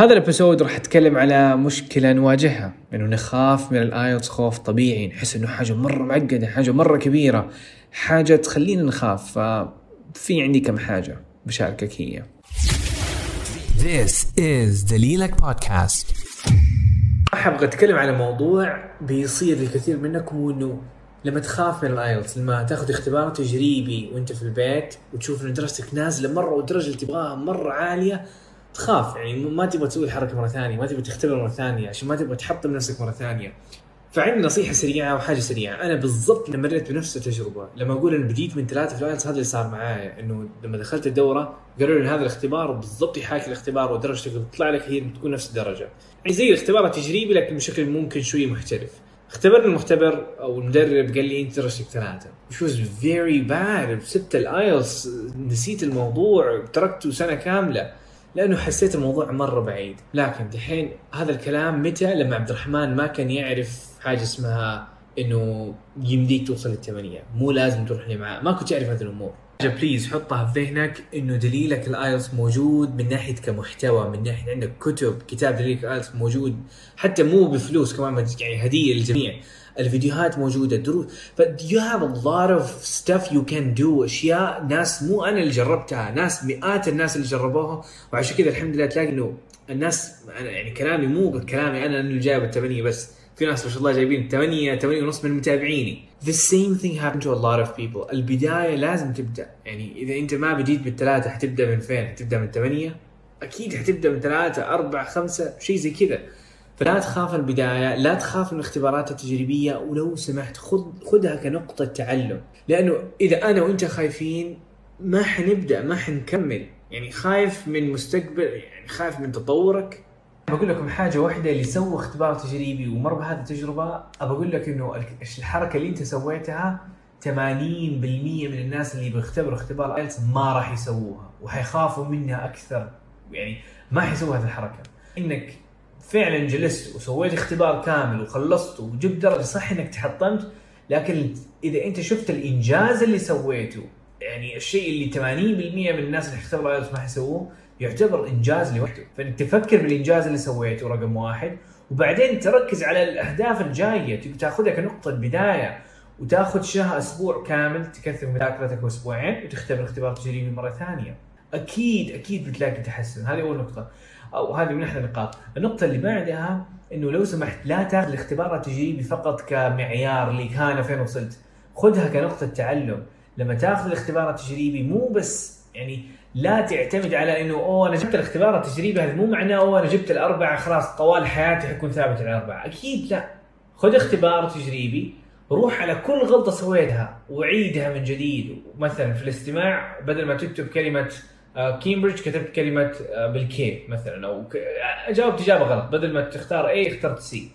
هذا ال episode راح أتكلم على مشكلة نواجهها إنه نخاف من ال IELTS خوف طبيعي نحس إنه حاجة مرة معقدة حاجة مرة كبيرة حاجة تخلينا نخاف ففي عندي كم حاجة بشاركك هي. This is دليلك بودكاست أبغى أتكلم على موضوع بيصير لكثير منكم هو انه لما تخاف من ال IELTS لما تاخذ اختبار تجريبي وأنت في البيت وتشوف إن درجتك نازلة مرة والدرجه اللي تبغاها مرة عالية تخاف يعني ما تبغى تسوي الحركة مرة ثانية ما تبغى تختبر مرة ثانية عشان ما تبغى تحطم نفسك مرة ثانية. فعندي نصيحة سريعة وحاجة سريعة. أنا بالضبط لما مريت بنفس التجربة لما أقول أنا بديت من ثلاثة في هذا اللي صار معايا إنه لما دخلت الدورة قالوا لي هذا الاختبار بالضبط يحاكي الاختبار ودرجتك بتطلع لك هي بتكون نفس الدرجة. يعني زي الاختبار التجريبي لكن بشكل ممكن شوية محترف. اختبرني المختبر أو المدرب قال لي أنت درجتك ثلاثة. Which was very bad. سبت الآيلتس نسيت الموضوع تركته سنة كاملة. لأنه حسيت الموضوع مرة بعيد. لكن دحين هذا الكلام متى؟ لما عبد الرحمن ما كان يعرف حاجة اسمها إنه يمديك توصل للثمانيه مو لازم تروح لمعهد ما كنت اعرف هذه الأمور. please حطها في ذهنك إنه دليلك ال IELTS موجود من ناحية كمحتوى من ناحية عندك كتب كتاب دليلك ال IELTS موجود حتى مو بفلوس كمان يعني هدية للجميع. الفيديوهات موجودة دروس ف you have a lot of stuff you can do أشياء ناس مو أنا اللي جربتها ناس مئات الناس اللي جربوها. وعشان كذا الحمد لله تلاقي إنه الناس يعني كلامي مو كلامي أنا اللي جايب الثمانيه بس. في ناس ما شاء الله جايبين 8 8 ونص من متابعيني. The same thing happened to a lot of people. البداية لازم تبدأ. يعني إذا أنت ما بديت بالثلاثة حتبدأ من فين؟ حتبدأ من ثمانيه أكيد حتبدأ من ثلاثة أربعة خمسة شيء زي كذا. فلا تخاف البداية لا تخاف من الاختبارات التجريبية ولو سمحت خذ خذها كنقطة تعلم. لأنه إذا أنا وأنت خايفين ما حنبدأ ما حنكمل. يعني خايف من مستقبل يعني خايف من تطورك. بقول لكم حاجة واحدة اللي سوى اختبار تجريبي ومر بهذه التجربة أقول لك إنه الحركة اللي أنت سويتها 80% من الناس اللي بيختبروا اختبار آيلتس ما راح يسووها وحيخافوا منها أكثر. يعني ما حيسووا هذه الحركة. إنك فعلا جلست وسويت اختبار كامل وخلصته وجبت درجة صح إنك تحطمت لكن إذا أنت شفت الإنجاز اللي سويته يعني الشيء اللي 80% من الناس اللي اختبروا آيلتس ما حيسووه يعتبر إنجاز لوحده. فإنك تفكر بالإنجاز اللي سويته رقم واحد وبعدين تركز على الأهداف الجاية. تأخذها كنقطة بداية وتأخذ شهر أسبوع كامل تكثر مذاكرتك أسبوعين وتختبر اختبار تجريبي مرة ثانية. أكيد أكيد بتلاقي تحسن. هذه أول نقطة. أو هذه من احد النقاط. النقطة اللي بعدها إنه لو سمحت لا تأخذ الاختبار التجريبي فقط كمعيار لك أنا فين وصلت. خذها كنقطة تعلم. لما تأخذ الاختبار التجريبي مو بس يعني لا تعتمد على إنه أوه أنا جبت الاختبار التجريبي هذا مو معناه أوه أنا جبت الأربعة خلاص طوال حياتي حكون ثابت على الأربعة. أكيد لا. خذ اختبار تجريبي روح على كل غلطة سويتها وعيدها من جديد. مثلا في الاستماع بدل ما تكتب كلمة كامبريدج كتبت كلمة بال K مثلا أو جاوبت إجابة غلط. بدل ما تختار A اخترت C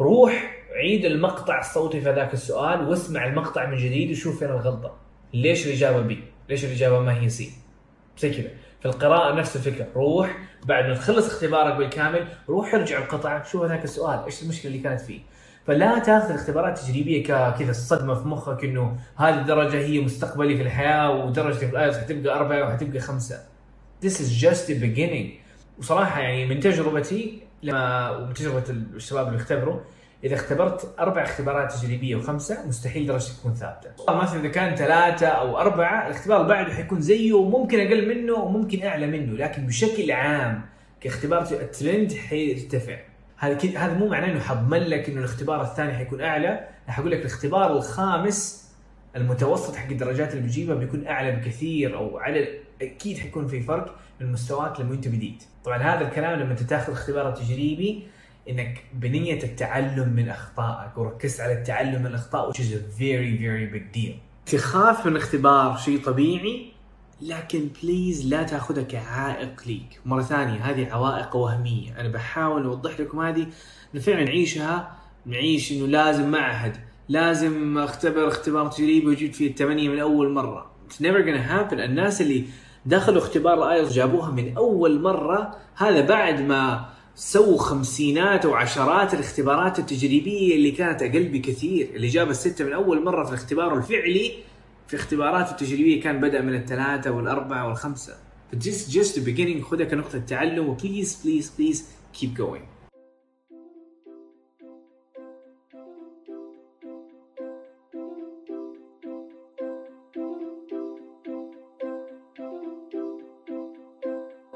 روح عيد المقطع الصوتي في ذاك السؤال واسمع المقطع من جديد وشوف فين الغلطة. ليش الإجابة B ليش الإجابة ما هي C زي كذا في القراءة نفس الفكرة روح بعد ما تخلص اختبارك بالكامل روح ارجع المقطع شوف هذاك السؤال إيش المشكلة اللي كانت فيه فلا تاخذ الاختبارات التجريبية كذا الصدمة في مخك إنه هذه الدرجة هي مستقبلي في الحياة ودرجتي في ال IELTS حتبقى أربعة وحتبقى خمسة. This is just the beginning. وصراحة يعني من تجربتي لما ومن تجربة الشباب اللي اختبروا إذا اختبرت أربع اختبارات تجريبية وخمسة مستحيل درجتك تكون ثابتة. مثلا إذا كان ثلاثة أو أربعة الاختبار اللي بعده حيكون زيه وممكن أقل منه وممكن أعلى منه لكن بشكل عام كاختبار الترند حيرتفع. هذا هذا مو معناه إنه حضمن لك إنه الاختبار الثاني حيكون أعلى، راح أقول لك الاختبار الخامس المتوسط حق الدرجات اللي بيجيبها بيكون أعلى بكثير أو على أكيد حيكون في فرق من مستواك لما أنت بديت. طبعا هذا الكلام لما أنت تاخذ اختبار تجريبي إنك بنية التعلم من أخطائك وركزت على التعلم من الأخطاء which is a very very big deal. تخاف من اختبار شيء طبيعي لكن بليز لا تاخذها كعائق ليك، مرة ثانية هذه عوائق وهمية، أنا بحاول أوضح لكم هذه إنه فعلا نعيشها نعيش إنه لازم معهد، لازم أختبر اختبار تجريبي وجبت فيه الثمانية من أول مرة. It's never gonna happen، الناس اللي دخلوا اختبار ال IELTS جابوها من أول مرة هذا بعد ما سووا خمسينات وعشرات الاختبارات التجريبية اللي كانت أقل بكثير اللي جاب الستة من أول مرة في الاختبار الفعلي في اختباراته التجريبية كان بدأ من الثلاثة والأربعة والخمسة. Just just the beginning خذها كنقطة تعلم و please please please keep going.